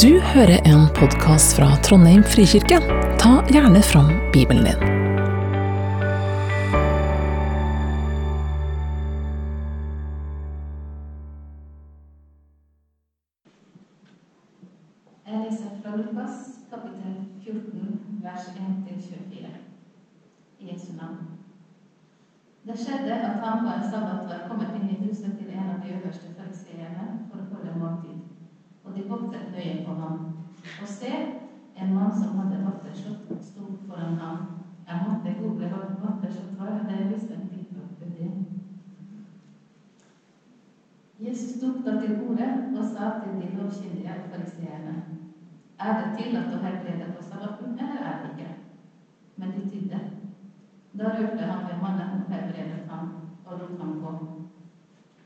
Du hører en podkast fra Trondheim frikirke. Ta gjerne fram Bibelen din. Jeg leser fra Lukas kapittel 14, vers 1-24 i Jesu navn. Det skjedde at han på en sabbat var kommet inn i huset til en av de øverste fariseerne for å holde måltid, og de voktet nøye på ham. Og se, en mann som hadde vatterslått, sto foran ham. Jeg måtte google hva vatterslått var, det er visst en type det. Jesus tok da til orde og sa til de lovkyndige og fariseerne Er det tillatt å helbrede på sabbaten, eller er det ikke? Men de tydde. Da rørte han ved mannen og helbredet ham og lot ham gå.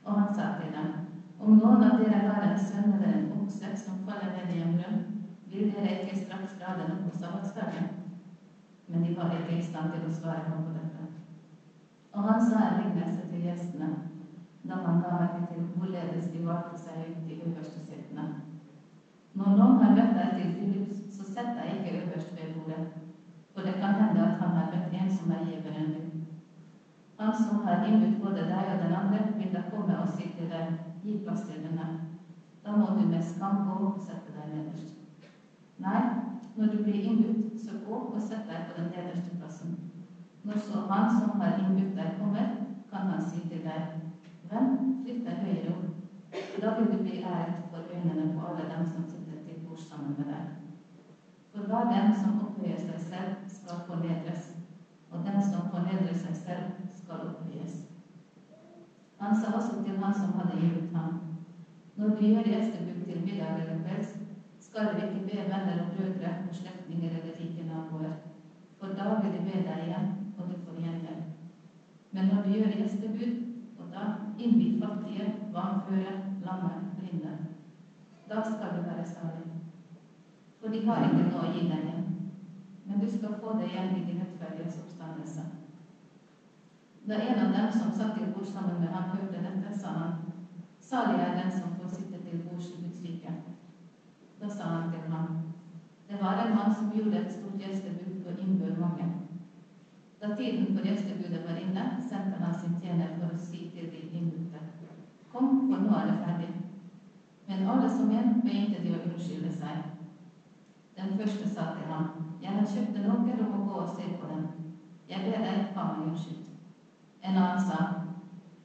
Og han sa til dem Om noen av dere har en sønn eller en okse som faller ned i en brønn, vil dere ikke straks den opp på sabbatsdagen? Men de var ikke i stand til å svare ham på dette. Og han sa en lignelse til gjestene da han la merke til hvorledes de valgte seg ut de øverste setene. Når noen har bedt deg til bryllup, så sett deg ikke øverst ved bordet, for det kan hende at han har bedt en som er giveren din. Han som har innbudt både deg og den andre, vil da komme og si til deg, gi plass til denne. Da må du med skam gå og sette deg nederst. Nei, når du blir innbudt, så gå og sett deg på den nederste plassen. Når så han som har innbudt deg, kommer, kan han si til deg, Venn, flytt deg høyere opp. Da vil du bli æret for øynene på alle dem som sitter til bords sammen med deg. For hver den som opphøyer seg selv, skal fornedres, og den som fornedrer seg selv, skal opphøyes. Han sa også til han som hadde innbudt ham, når vi gjør gjestebud til middag eller kvelds, skal vi ikke be venner og brødre og slektninger eller rike naboer, for da vil de be deg igjen, og du får gjengjeld. Men når du gjør gjestebud, og da innbyr fattige, vanføre, lamme, blinde. Da skal du være salig. For de har ikke noe å gi deg igjen, men du skal få det igjen i din rettferdiges oppstandelse. Da en av dem som satt til bord sammen med ham, hørte dette, sa han, salig er den som til Guds rike. Da sa han til ham, det var en mann som gjorde et stort gjestebud og innbød mange. Da tiden for gjestebudet var inne, sendte han sin tjener for å si til de innbudte, kom, for nå er det ferdig. Men alle som en begynte de å unnskylde seg. Den første sa til ham, jeg har kjøpt en åker og må gå og se på den. Jeg ber deg, ha meg unnskyldt. En annen sa,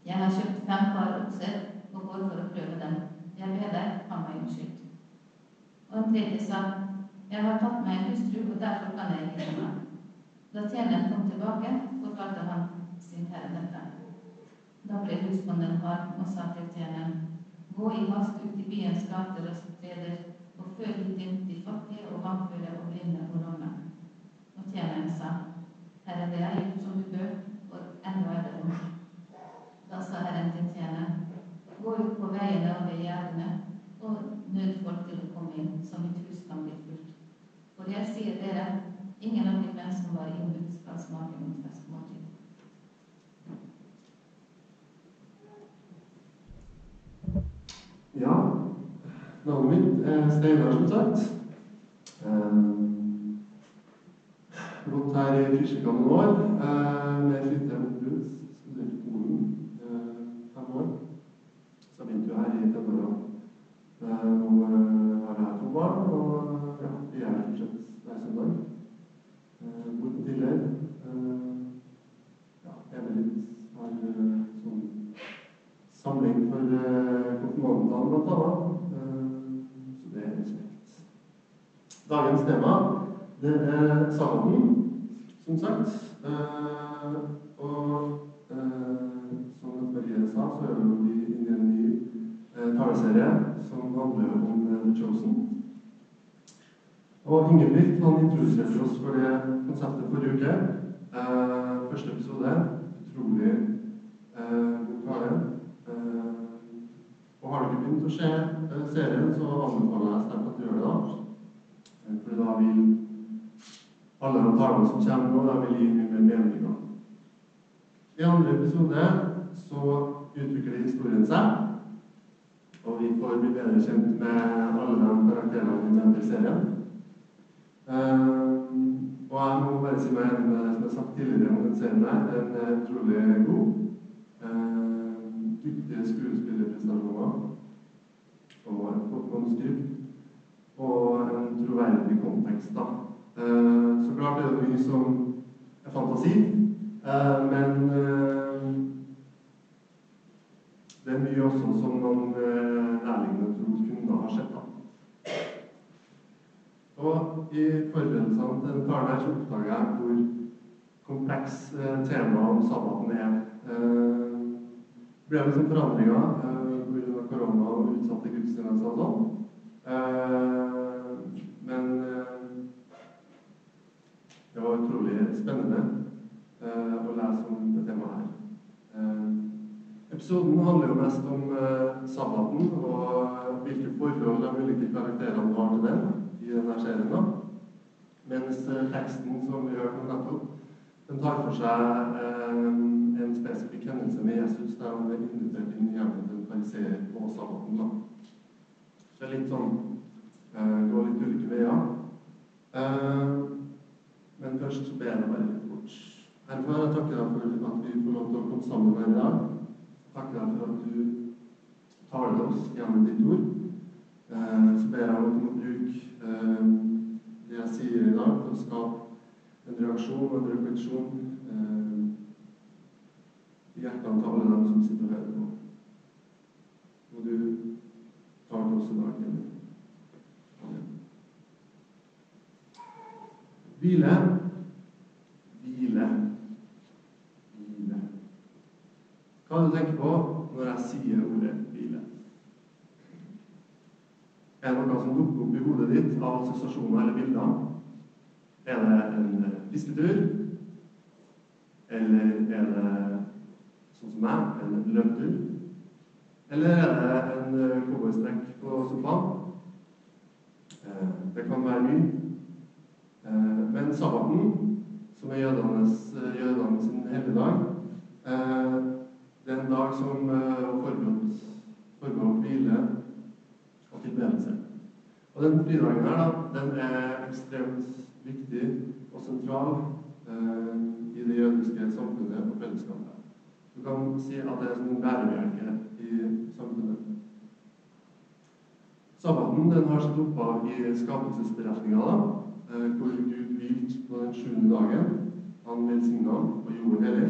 jeg har kjøpt fem par okser og går for å prøve dem. Jeg ble deg, Han var unnskyldt. Og en tredje sa, jeg har tatt meg en hustru, og derfor kan jeg ikke meg. Da tjeneren kom tilbake, fortalte han sin herre dette. Da ble husbonden harm og sa til tjeneren, gå i hast ut i byens gater og streder og før hit inn de fattige og vannføre og blinde og lamme. Og tjeneren sa, herre, det er gjort som du bør, og ennå er det vondt. Da sa Herren til tjeneren, gå ut på veiene og ved gjerdene og nød til inn, så mitt hus kan bli fullt. For jeg sier dere, ingen av de menn som var innbudt, skal smake mitt festmåltid. Ja, navnet mitt er Steinar, som sagt. Um, gått her i Frysjika noen år, uh, med i Polen uh, fem år. Så begynte jeg her i februar. Barn, og ja, vi er stort sett hver søndag. Uh, bor på Tiller. Uh, ja, med litt har en sånn samling for konfirmantene, blant annet. Så det er kjekt. Dagens tema det er sabbaten, som sagt. Og som som Marie sa, så er vi inne i en ny taleserie som handler om The Chosen. Og Ingebrigt han introduserte oss for det konseptet forrige uke. Eh, første episode. Utrolig eh, tale. Uh, og har dere begynt å se uh, serien, så anbefaler jeg sterkt at du gjør det. da. Eh, For da vil alle de talene som kommer nå, da vil gi mye mer mening. I andre episode så utvikler historien seg. Og vi får bli bedre kjent med alle de karakterene i denne serien. Um, og jeg må bare si meg enig med det som er sagt tidligere om den serien her. Den er utrolig god. Um, dyktige skuespillerprestasjoner. Og et godt manuskript. Og en troverdig kontekst, da. Uh, så klart er det mye som er fantasi, uh, men uh, det er mye også som noen lærlinger tror kunne ha skjedd. da. Og i forberedelsene til denne talen her så oppdaga jeg hvor kompleks eh, temaet om sabbaten er. Eh, det ble liksom forandringer eh, pga. korona og utsatte gudstjenester og sånn. Eh, men eh, det var utrolig spennende eh, å lese om det temaet her. Eh, episoden handler jo mest om eh, sabbaten og hvilke forhold de ulike karakterene har til den i denne serien. Mens eh, teksten som vi hørte nettopp, den tar for seg eh, en spesifikk hendelse med Jesus der han er invitert inn i hjemmet til en fariseer på sabbaten. da. Det er litt sånn eh, Går litt ulike veier. Eh, men først så ber jeg bare litt bort. Herfor jeg takker deg for at vi får lov til å komme sammen her i dag. Takker deg for at du taler oss gjennom ditt ord. Eh, så ber jeg om må bruke eh, det jeg sier i dag, til å skape en reaksjon og en refleksjon eh, i hjertene til alle dem som sitter og hører på. Og du tar til oss i dag. Amen. Hvile. Hvile. Hva er det du tenker på når jeg sier ordet hvile? Er det noe som dukker opp i ditt av assosiasjoner eller bilder? Er det en eh, fisketur? Eller er det, sånn som meg, en løpetur? Eller er det en eh, cowboystrekk på sofaen? Eh, Det kan være mye. Eh, Men sabbaten, som er jødenes, jødene sin helligdag, eh, det er en dag som eh, forbeholdt hvile og tilbedelse. Og den fridagen her, da, den er ekstremt viktig og sentral eh, i det jødiske samfunnet og fellesskapet. Du kan si at det er som en bærebjelke i samfunnet. Sabbaten den har sitt opphav i skapelsesberetninga, eh, hvor Gud hvilte på den sjuende dagen. Han velsigna og gjorde hellig.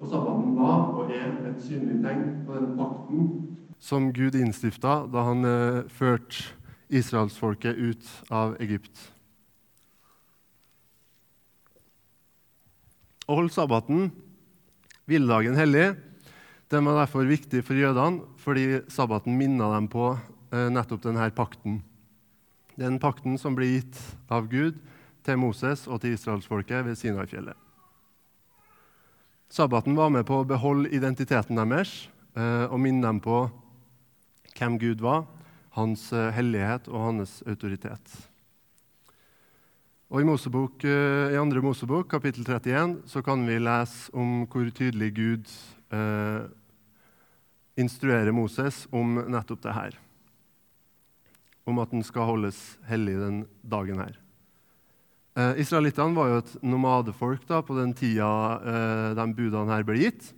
Og sabbaten var og er et synlig tegn på den pakten som Gud innstifta da han eh, førte israelsfolket ut av Egypt. Å holde sabbaten, hviledagen, hellig, den var derfor viktig for jødene, fordi sabbaten minna dem på eh, nettopp denne pakten. Den pakten som ble gitt av Gud til Moses og til israelsfolket ved Sinai-fjellet. Sabbaten var med på å beholde identiteten deres eh, og minne dem på hvem Gud var, hans eh, hellighet og hans autoritet. Og I, Mosebok, eh, i andre Mosebok, kapittel 31, så kan vi lese om hvor tydelig Gud eh, instruerer Moses om nettopp det her. Om at den skal holdes hellig den dagen her. Eh, Israelittene var jo et nomadefolk da, på den tida eh, de budene her ble gitt.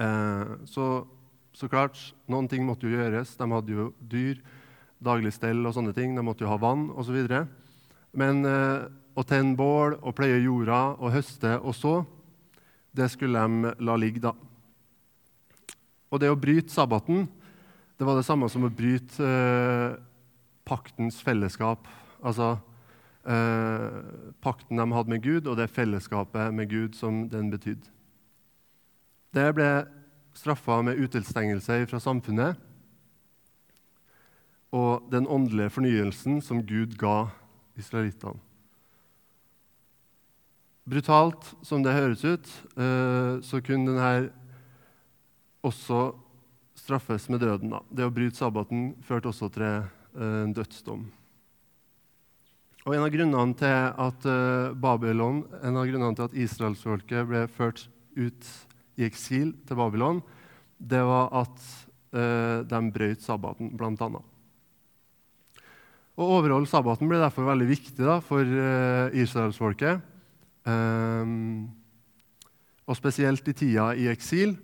Eh, så, så klart, noen ting måtte jo gjøres. De hadde jo dyr, daglig stell og sånne ting. De måtte jo ha vann osv. Men eh, å tenne bål og pleie jorda og høste og så, det skulle de la ligge, da. Og det å bryte sabbaten, det var det samme som å bryte eh, paktens fellesskap. Altså eh, pakten de hadde med Gud, og det fellesskapet med Gud som den betydde. Det ble straffa med utelstengelse fra samfunnet og den åndelige fornyelsen som Gud ga israelittene. Brutalt som det høres ut, eh, så kunne denne også straffes med døden. Det å bryte sabbaten førte også til eh, en dødsdom. Og En av grunnene til at eh, Babylon, en av grunnene til at israelsfolket ble ført ut i eksil til Babylon, det var at de brøt sabbaten, annet. Å overholde sabbaten ble derfor veldig viktig da, for eh, israelsfolket. Eh, og spesielt i tida i eksil,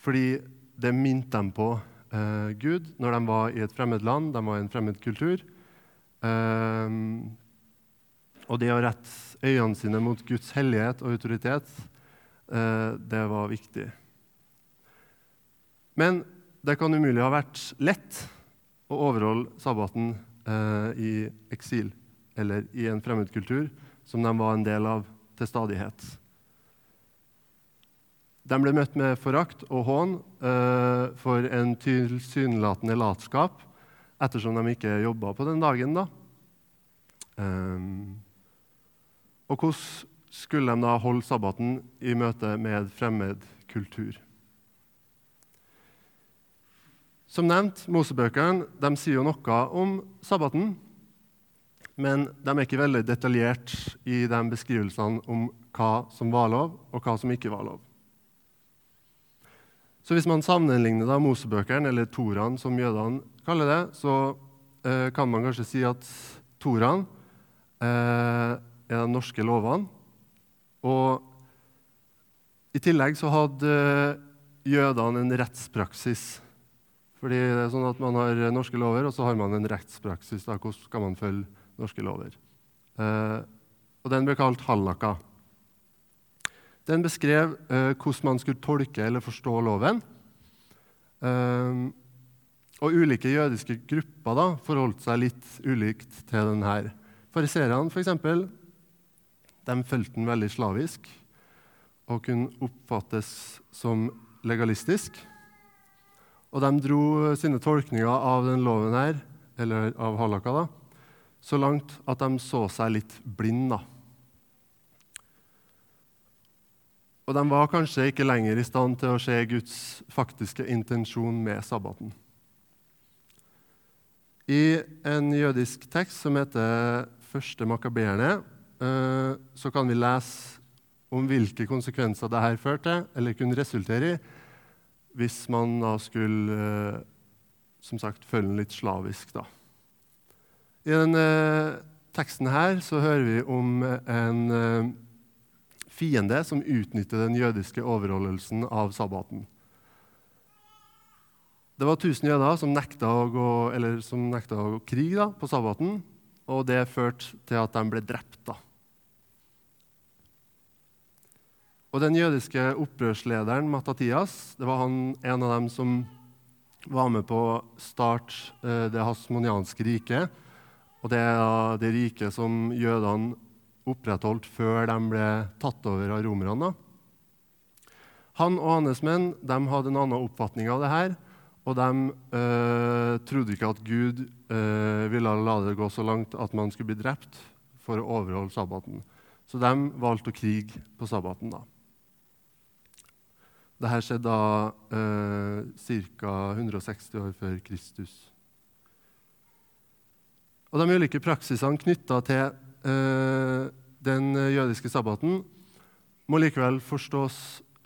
fordi det minte dem på eh, Gud når de var i et fremmed land, de var i en fremmed kultur. Um, og det å rette øynene sine mot Guds hellighet og autoritet, det var viktig. Men det kan umulig ha vært lett å overholde sabbaten eh, i eksil eller i en fremmedkultur som de var en del av til stadighet. De ble møtt med forakt og hån eh, for en tilsynelatende latskap ettersom de ikke jobba på den dagen. da. Eh, og hvordan skulle de da holde sabbaten i møte med fremmed kultur? Som nevnt, Mosebøkene sier jo noe om sabbaten, men de er ikke veldig detaljert i de beskrivelsene om hva som var lov, og hva som ikke var lov. Så hvis man sammenligner da Mosebøkene, eller Toraen som jødene kaller det, så eh, kan man kanskje si at Toraen eh, er de norske lovene. Og i tillegg så hadde jødene en rettspraksis fordi det er sånn at Man har norske lover, og så har man en rettspraksis. Da. Hvordan skal man følge norske lover? Eh, og Den ble kalt hallaka. Den beskrev eh, hvordan man skulle tolke eller forstå loven. Eh, og Ulike jødiske grupper da, forholdt seg litt ulikt til denne. Fariserene f.eks. De fulgte den veldig slavisk og kunne oppfattes som legalistisk. Og de dro sine tolkninger av den loven her, eller av halakka, da, så langt at de så seg litt blind, da. Og de var kanskje ikke lenger i stand til å se Guds faktiske intensjon med sabbaten. I en jødisk tekst som heter Første makabeerne, så kan vi lese om hvilke konsekvenser dette førte eller kunne resultere i hvis man da skulle eh, som sagt, følge den litt slavisk. da. I denne eh, teksten her så hører vi om en eh, fiende som utnytter den jødiske overholdelsen av sabbaten. Det var 1000 jøder som nekta å gå, eller som nekta å gå krig da, på sabbaten, og det førte til at de ble drept. da. Og Den jødiske opprørslederen Matatias det var han, en av dem som var med på å starte eh, det hasmonianske riket. Og Det er det riket som jødene opprettholdt før de ble tatt over av romerne. Han og hans menn de hadde en annen oppfatning av det her. Og de eh, trodde ikke at Gud eh, ville la det gå så langt at man skulle bli drept for å overholde sabbaten. Så de valgte å krige på sabbaten. da. Dette skjedde da eh, ca. 160 år før Kristus. Og De ulike praksisene knytta til eh, den jødiske sabbaten må likevel forstås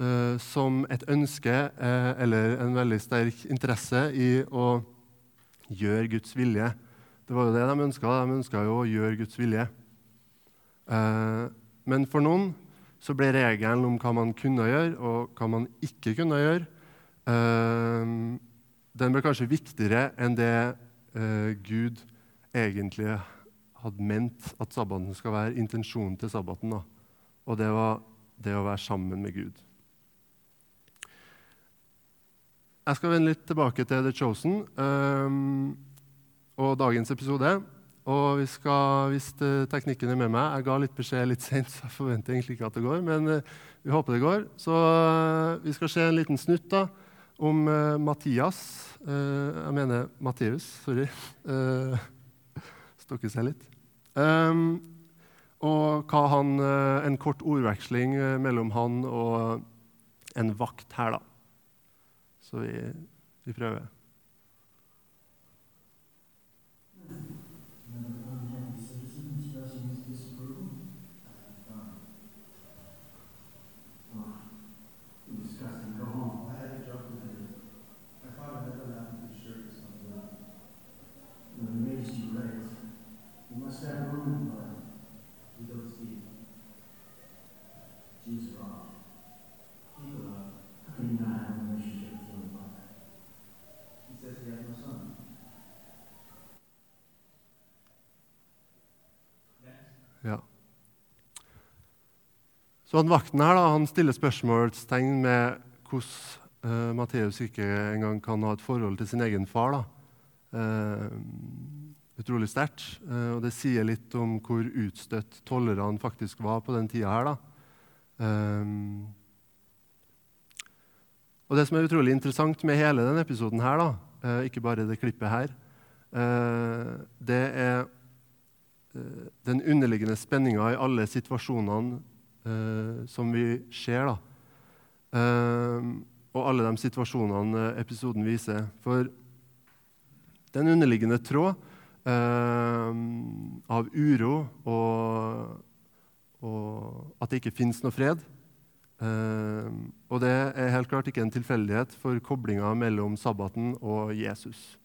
eh, som et ønske eh, eller en veldig sterk interesse i å gjøre Guds vilje. Det var jo det de ønska. De ønska jo å gjøre Guds vilje. Eh, men for noen så ble regelen om hva man kunne gjøre, og hva man ikke kunne gjøre, eh, den ble kanskje viktigere enn det eh, Gud egentlig hadde ment at sabbaten skal være, intensjonen til sabbaten. Da. Og det var det å være sammen med Gud. Jeg skal vende litt tilbake til The Chosen eh, og dagens episode. Og vi skal, hvis teknikken er med meg Jeg ga litt beskjed litt sent, så jeg forventer egentlig ikke at det går. Men uh, vi håper det går. Så uh, vi skal se en liten snutt da, om Mathias Jeg mener Matteus, sorry. Stokker seg litt. Um, og hva han, en kort ordveksling mellom han og en vakt her, da. Så vi, vi prøver. Så han vakten her da, han stiller spørsmålstegn med hvordan uh, Matteus ikke engang kan ha et forhold til sin egen far. da. Eh, utrolig sterkt. Eh, og det sier litt om hvor utstøtt tollerne faktisk var på den tida her. da. Eh, og det som er utrolig interessant med hele denne episoden her, da, eh, ikke bare det klippet her, eh, det er eh, den underliggende spenninga i alle situasjonene eh, som vi ser. da. Eh, og alle de situasjonene eh, episoden viser. For den underliggende tråd eh, av uro og, og at det ikke fins noe fred. Eh, og det er helt klart ikke en tilfeldighet for koblinga mellom sabbaten og Jesus.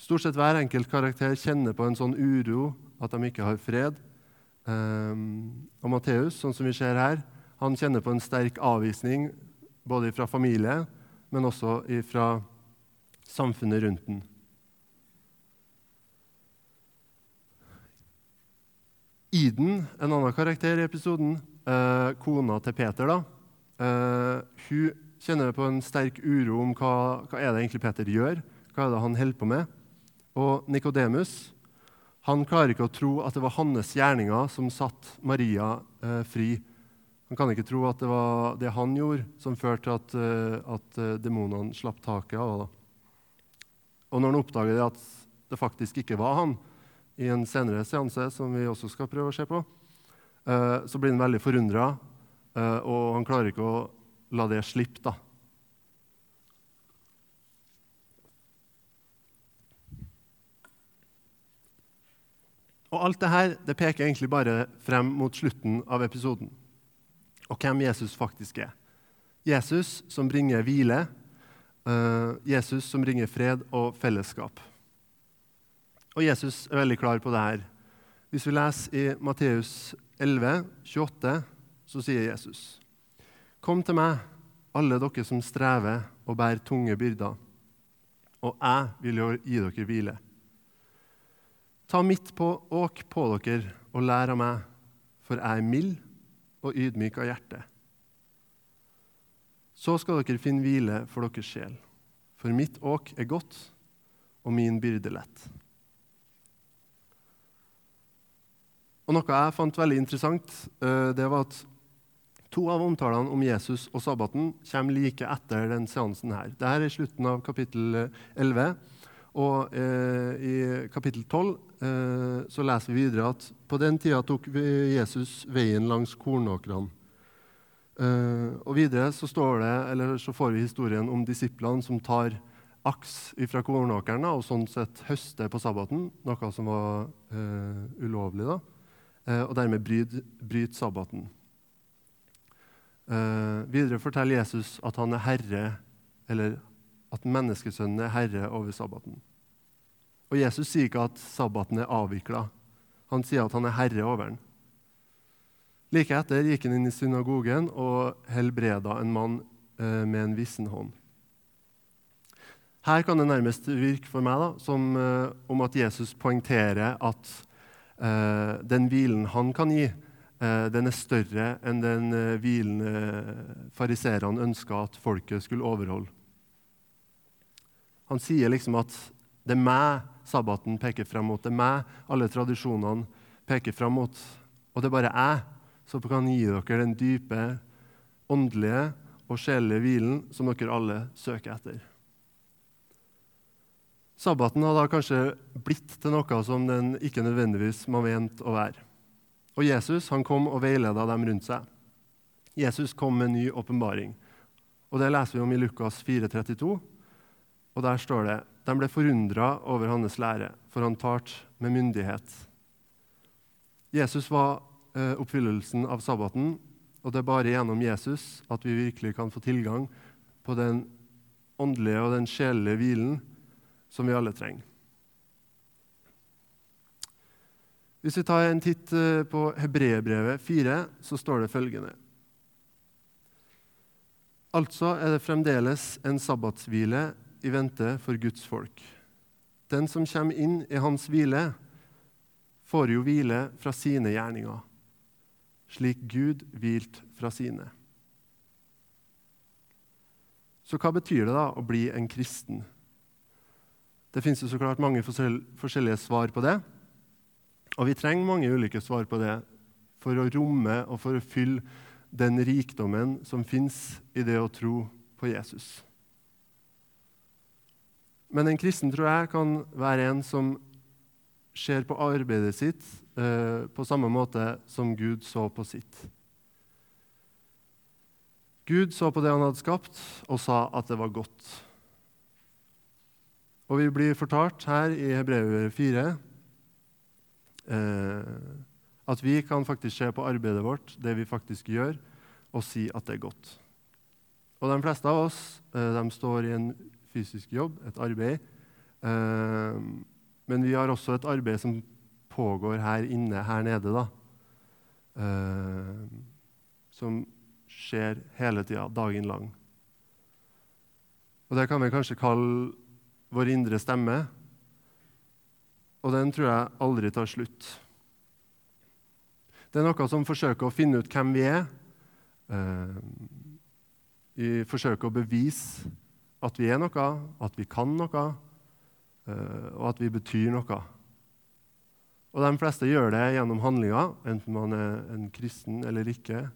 Stort sett hver enkelt karakter kjenner på en sånn uro, at de ikke har fred. Eh, og Matteus, sånn som vi ser her, han kjenner på en sterk avvisning både fra familie, men også fra samfunnet rundt den. Iden, en annen karakter i episoden, eh, kona til Peter, da, eh, hun kjenner på en sterk uro om hva, hva er det egentlig Peter gjør, hva er det han holder på med. Og Nikodemus han klarer ikke å tro at det var hans gjerninger som satte Maria eh, fri. Han kan ikke tro at det var det han gjorde, som førte til at, eh, at eh, demonene slapp taket av henne. Og når han oppdager at det faktisk ikke var han, i en senere seanse, som vi også skal prøve å se på, eh, så blir han veldig forundra, og han klarer ikke å la det slippe. da. Og Alt dette, det peker egentlig bare frem mot slutten av episoden, og hvem Jesus faktisk er. Jesus som bringer hvile, uh, Jesus som bringer fred og fellesskap. Og Jesus er veldig klar på det her. Hvis vi leser i Matteus 11, 28, så sier Jesus.: Kom til meg, alle dere som strever og bærer tunge byrder, og jeg vil gi dere hvile. Ta mitt på åk på dere og lær av meg, for jeg er mild og ydmyk av hjerte. Så skal dere finne hvile for deres sjel. For mitt åk er godt, og min byrde lett. Og Noe jeg fant veldig interessant, det var at to av omtalene om Jesus og sabbaten kommer like etter den seansen. her. Dette er i slutten av kapittel 11. Og eh, i kapittel 12 eh, så leser vi videre at på den tida tok Jesus veien langs kornåkrene. Eh, og videre så, det, så får vi historien om disiplene som tar aks fra kornåkeren og sånn sett høster på sabbaten, noe som var uh, ulovlig, da, eh, og dermed bryter, bryt sabbaten. Uh, videre forteller Jesus at han er herre, eller at menneskesønnen er herre over sabbaten. Og Jesus sier ikke at sabbaten er avvikla. Han sier at han er herre over den. Like etter gikk han inn i synagogen og helbreda en mann eh, med en vissen hånd. Her kan det nærmest virke for meg da, som eh, om at Jesus poengterer at eh, den hvilen han kan gi, eh, den er større enn den eh, hvilen eh, fariserene ønska at folket skulle overholde. Han sier liksom at det er meg sabbaten peker frem mot. Det er meg alle tradisjonene peker frem mot. Og det er bare jeg som kan gi dere den dype, åndelige og sjelelige hvilen som dere alle søker etter. Sabbaten har da kanskje blitt til noe som den ikke nødvendigvis var ment å være. Og Jesus han kom og veileda dem rundt seg. Jesus kom med ny åpenbaring. Og Det leser vi om i Lukas 4,32. Og der står det de ble forundra over hans lære, for han talte med myndighet. Jesus var eh, oppfyllelsen av sabbaten, og det er bare gjennom Jesus at vi virkelig kan få tilgang på den åndelige og den sjelelige hvilen som vi alle trenger. Hvis vi tar en titt eh, på Hebreerbrevet 4, så står det følgende Altså er det fremdeles en sabbatshvile i vente for Guds folk. Den som kommer inn i hans hvile, får jo hvile fra sine gjerninger, slik Gud hvilt fra sine. Så hva betyr det da å bli en kristen? Det fins så klart mange forskjellige svar på det. Og vi trenger mange ulike svar på det for å romme og for å fylle den rikdommen som fins i det å tro på Jesus. Men en kristen tror jeg kan være en som ser på arbeidet sitt eh, på samme måte som Gud så på sitt. Gud så på det han hadde skapt, og sa at det var godt. Og vi blir fortalt her i Hebrevet 4 eh, at vi kan faktisk se på arbeidet vårt, det vi faktisk gjør, og si at det er godt. Og de fleste av oss eh, de står i en fysisk jobb, et arbeid. Eh, men vi har også et arbeid som pågår her inne, her nede, da. Eh, som skjer hele tida, dagen lang. Og Det kan vi kanskje kalle vår indre stemme. Og den tror jeg aldri tar slutt. Det er noe som forsøker å finne ut hvem vi er. Eh, vi forsøker å bevise at vi er noe, at vi kan noe, eh, og at vi betyr noe. Og De fleste gjør det gjennom handlinger, enten man er en kristen eller ikke.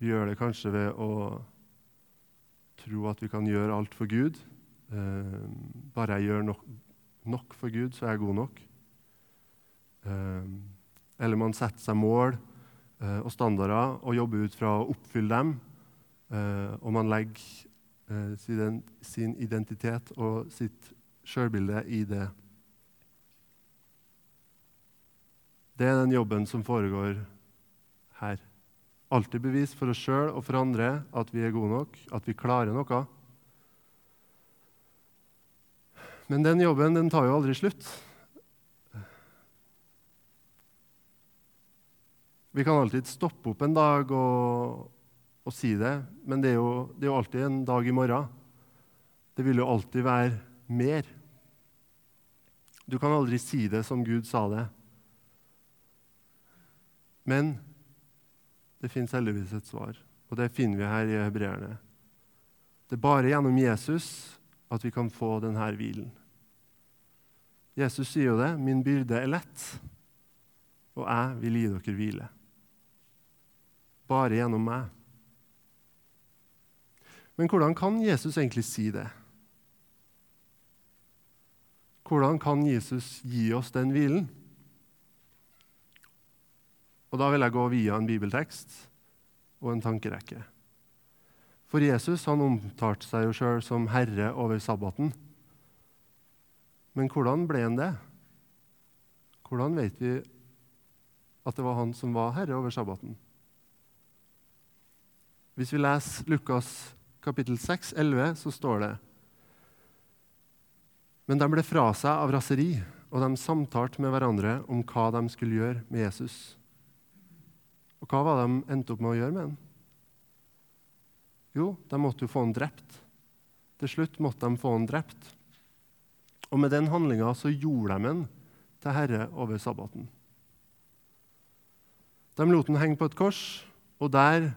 Vi gjør det kanskje ved å tro at vi kan gjøre alt for Gud. Eh, bare jeg gjør nok, nok, for Gud, så er jeg god nok. Eh, eller man setter seg mål og standarder og jobber ut fra å oppfylle dem. Og man legger sin, sin identitet og sitt sjølbilde i det. Det er den jobben som foregår her. Alltid bevis for oss sjøl og for andre at vi er gode nok, at vi klarer noe. Men den jobben den tar jo aldri slutt. Vi kan alltid stoppe opp en dag og, og si det, men det er, jo, det er, jo, alltid en dag i morgen. Det vil jo alltid være mer. Du kan aldri si det som Gud sa det. Men det fins heldigvis et svar, og det finner vi her i hebreerne. Det er bare gjennom Jesus at vi kan få denne hvilen. Jesus sier jo det. 'Min byrde er lett, og jeg vil gi dere hvile.' Bare gjennom meg. Men hvordan kan Jesus egentlig si det? Hvordan kan Jesus gi oss den hvilen? Og Da vil jeg gå via en bibeltekst og en tankerekke. For Jesus han omtalte seg jo sjøl som herre over sabbaten. Men hvordan ble han det? Hvordan vet vi at det var han som var herre over sabbaten? Hvis vi leser Lukas kapittel 6, 11, så står det Men de ble fra seg av raseri, og de samtalte med hverandre om hva de skulle gjøre med Jesus. Og hva var det de endte opp med å gjøre med ham? Jo, de måtte jo få ham drept. Til slutt måtte de få ham drept. Og med den handlinga så gjorde de ham til herre over sabbaten. De lot ham henge på et kors, og der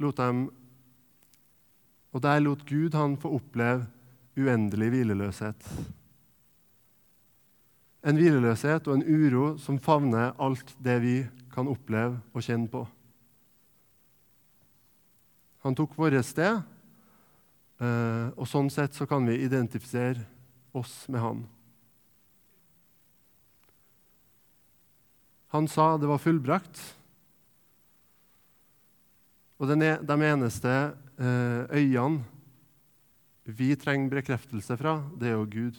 lot dem, Og der lot Gud han få oppleve uendelig hvileløshet. En hvileløshet og en uro som favner alt det vi kan oppleve og kjenne på. Han tok vårt sted, eh, og sånn sett så kan vi identifisere oss med han. Han sa det var fullbrakt. Og de eneste øyene øynene vi trenger bekreftelse fra, det er jo Gud.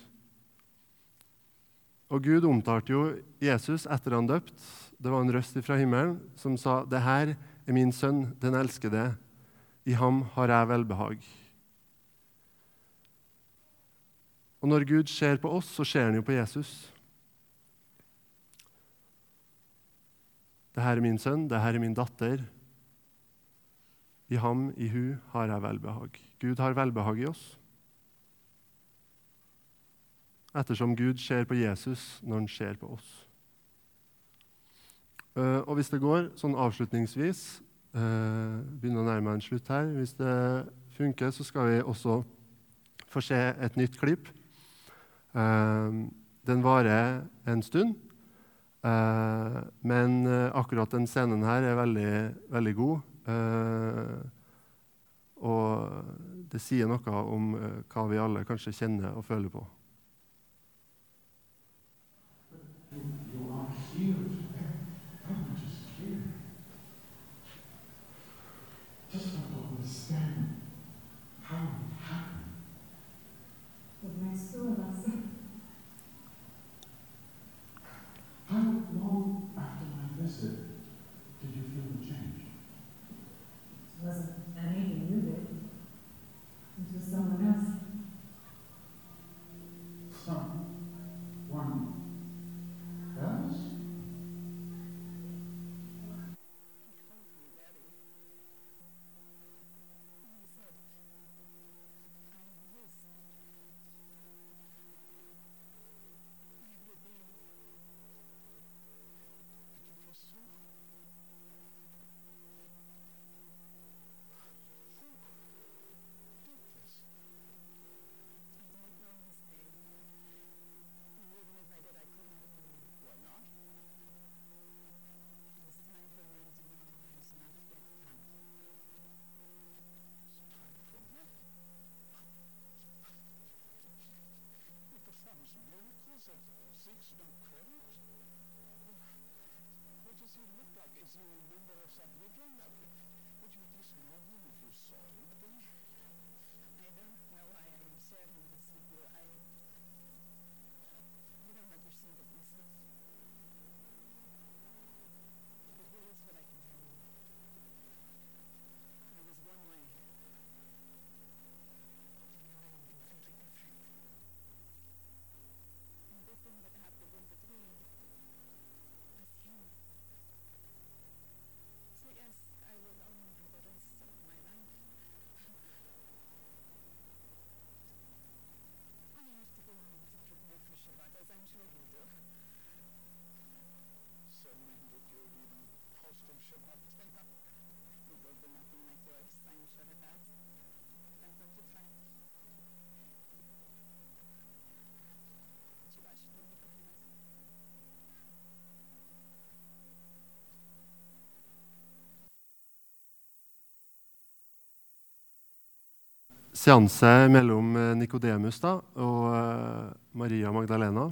Og Gud omtalte jo Jesus etter han døpt. Det var en røst fra himmelen som sa, 'Det her er min sønn, den elskede. I ham har jeg velbehag.' Og Når Gud ser på oss, så ser han jo på Jesus. Det her er min sønn, det her er min datter. I ham, i hu, har jeg velbehag. Gud har velbehag i oss. Ettersom Gud ser på Jesus når han ser på oss. Uh, og hvis det går sånn avslutningsvis uh, Begynner å nærme meg en slutt her. Hvis det funker, så skal vi også få se et nytt klipp. Uh, den varer en stund. men akkurat den scenen her er veldig, veldig god. Og det sier noe om hva vi alle kanskje kjenner og føler på. gets credit? What does he look like? Is he a member of some Diego? Would you at know him if you saw him again? I don't know why I am serving this seanse mellom eh, Nikodemus og eh, Maria Magdalena.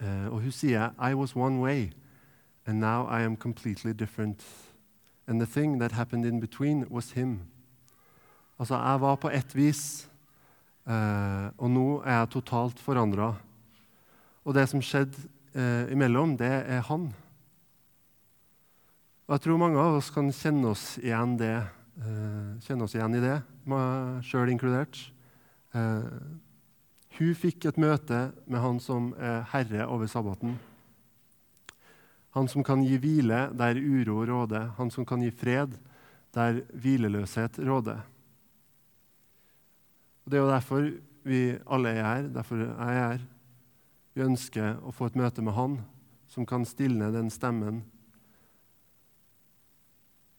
Eh, og hun sier I was one way, and now I am completely different. And the thing that happened in between was him. Altså, jeg var på ett vis, og nå er jeg totalt forandra. Og det som skjedde imellom, det er han. Og jeg tror mange av oss kan kjenne oss igjen, det, eh, kjenne oss igjen i det, meg sjøl inkludert. Eh, hun fikk et møte med han som er herre over sabbaten. Han som kan gi hvile der uro råder, han som kan gi fred der hvileløshet råder. Og Det er jo derfor vi alle er her, derfor er jeg er her. Vi ønsker å få et møte med Han som kan stilne den stemmen.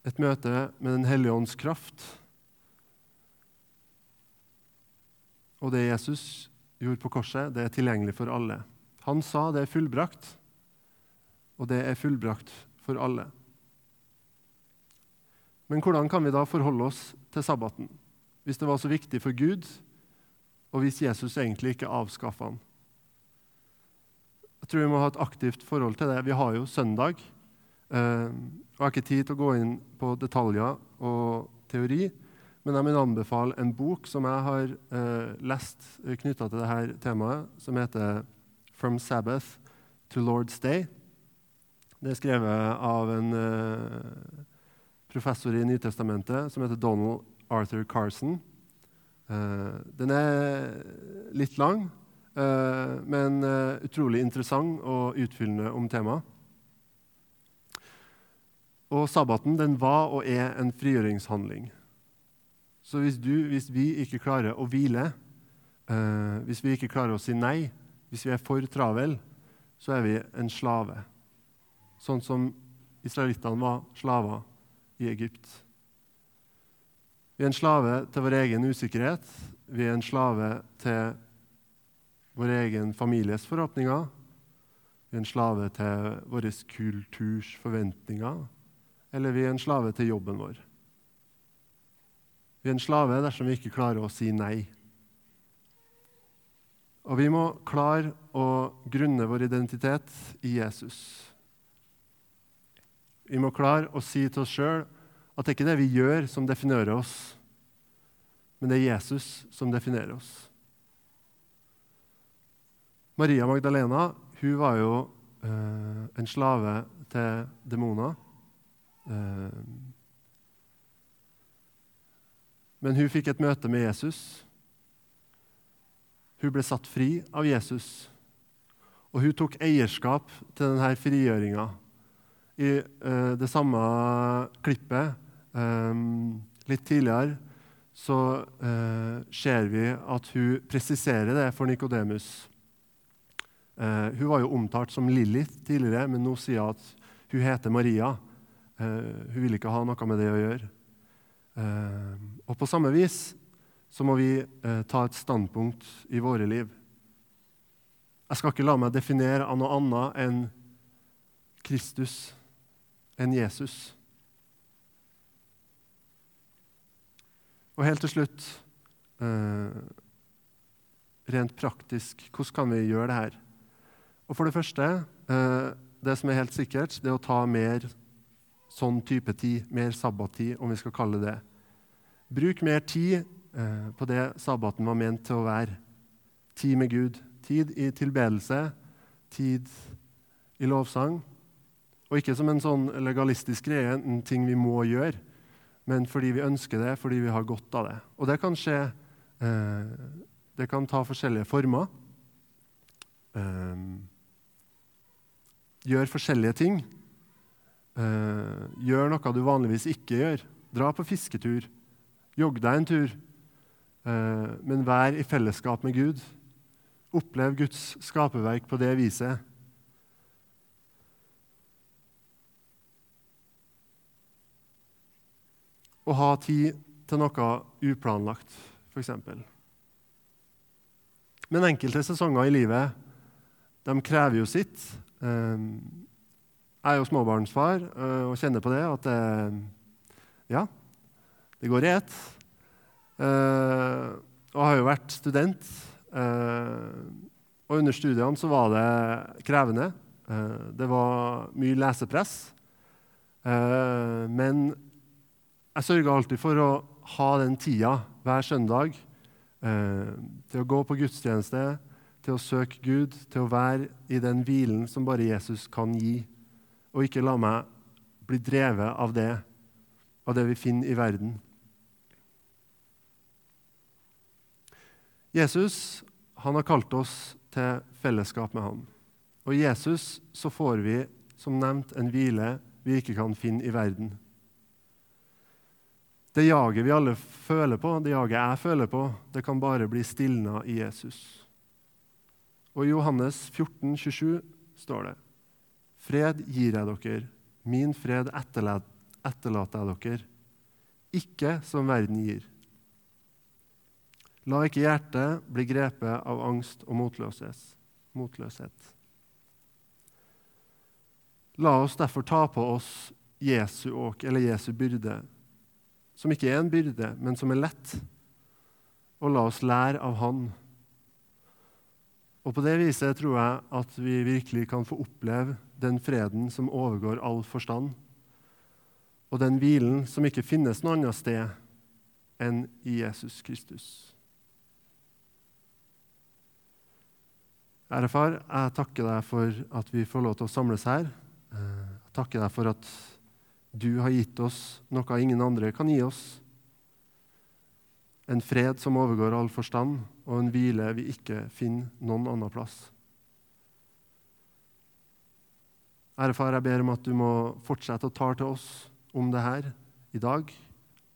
Et møte med Den hellige ånds kraft. Og det Jesus gjorde på korset, det er tilgjengelig for alle. Han sa det er fullbrakt, og det er fullbrakt for alle. Men hvordan kan vi da forholde oss til sabbaten, hvis det var så viktig for Gud, og hvis Jesus egentlig ikke avskaffa den? Jeg tror vi må ha et aktivt forhold til det. Vi har jo søndag. Eh, Jeg har ikke tid til å gå inn på detaljer og teori, men jeg vil anbefale en bok som jeg har eh, lest knytta til dette temaet, som heter 'From Sabbath to Lord's Day'. Det er skrevet av en eh, professor i Nytestamentet som heter Donald Arthur Carson. Eh, den er litt lang, eh, men eh, utrolig interessant og utfyllende om temaet. Og sabbaten den var og er en frigjøringshandling. Så hvis, du, hvis vi ikke klarer å hvile, eh, hvis vi ikke klarer å si nei, hvis vi er for travel, så er vi en slave. Sånn som israelittene var slaver i Egypt. Vi er en slave til vår egen usikkerhet. Vi er en slave til vår egen families forhåpninger. Vi er en slave til vår kulturs forventninger. Eller vi er en slave til jobben vår. Vi er en slave dersom vi ikke klarer å si nei. Og vi må klare å grunne vår identitet i Jesus. Vi må klare å si til oss sjøl at det ikke er det vi gjør, som definerer oss, men det er Jesus som definerer oss. Maria Magdalena hun var jo eh, en slave til demoner. Eh, men hun fikk et møte med Jesus. Hun ble satt fri av Jesus, og hun tok eierskap til denne frigjøringa i uh, det samme klippet um, litt tidligere så ser vi at hun presiserer det for Nikodemus. Hun var jo omtalt som Lilith tidligere, men nå sier hun at hun heter Maria. Hun vil ikke ha noe med det å gjøre. og på samme vis så må vi ta et standpunkt i våre liv. Jeg skal ikke la meg definere av noe annet enn Kristus enn Jesus. Og helt til slutt eh, Rent praktisk, hvordan kan vi gjøre det her? Og For det første, eh, det som er helt sikkert, det er å ta mer sånn type tid, mer sabbattid, om vi skal kalle det. Bruk mer tid eh, på det sabbaten var ment til å være. Tid med Gud. Tid i tilbedelse, tid i lovsang. Og ikke som en sånn legalistisk greie, en ting vi må gjøre, men fordi vi ønsker det, fordi vi har godt av det. Og det kan skje eh, Det kan ta forskjellige former. Eh, gjør forskjellige ting. Eh, gjør noe du vanligvis ikke gjør. Dra på fisketur. Jogg deg en tur. Eh, men vær i fellesskap med Gud. Opplev Guds skaperverk på det viset. å ha tid til noe uplanlagt, f.eks. Men enkelte sesonger i livet de krever jo sitt. Ehm, jeg er jo småbarnsfar eh, og kjenner på det at ja, det går i ett. Eh, og har jo vært student. Eh, og under studiene så var det krevende. Det var mye lesepress. Men jeg sørger alltid for å ha den tida hver søndag til å gå på gudstjeneste, til å søke Gud, til å være i den hvilen som bare Jesus kan gi, og ikke la meg bli drevet av det, av det vi finner i verden. Jesus han har kalt oss til fellesskap med ham. Og i Jesus så får vi, som nevnt, en hvile vi ikke kan finne i verden. Det jaget vi alle føler på, det jaget jeg føler på, det kan bare bli stilna i Jesus. Og I Johannes 14, 27 står det.: Fred gir jeg dere, min fred etterlater jeg dere, ikke som verden gir. La ikke hjertet bli grepet av angst og motløshet. La oss derfor ta på oss Jesu åk, eller Jesu byrde, som ikke er en byrde, men som er lett. Og la oss lære av Han. Og På det viset tror jeg at vi virkelig kan få oppleve den freden som overgår all forstand, og den hvilen som ikke finnes noe annet sted enn i Jesus Kristus. Ære far, jeg takker deg for at vi får lov til å samles her. Jeg takker deg for at du har gitt oss noe ingen andre kan gi oss. En fred som overgår all forstand, og en hvile vi ikke finner noen annen plass. Ære far, jeg ber om at du må fortsette å tale til oss om det her i dag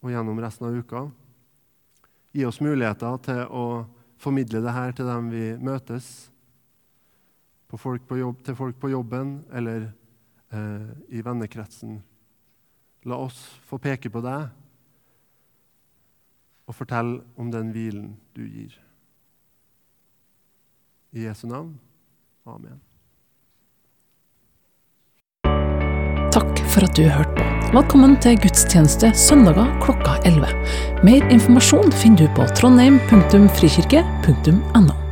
og gjennom resten av uka. Gi oss muligheter til å formidle det her til dem vi møtes, folk jobb, til folk på jobben eller eh, i vennekretsen. La oss få peke på deg og fortell om den hvilen du gir. I Jesu navn. Amen. Takk for at du hørte på. Velkommen til gudstjeneste søndager klokka 11. Mer informasjon finner du på trondheim.frikirke.no.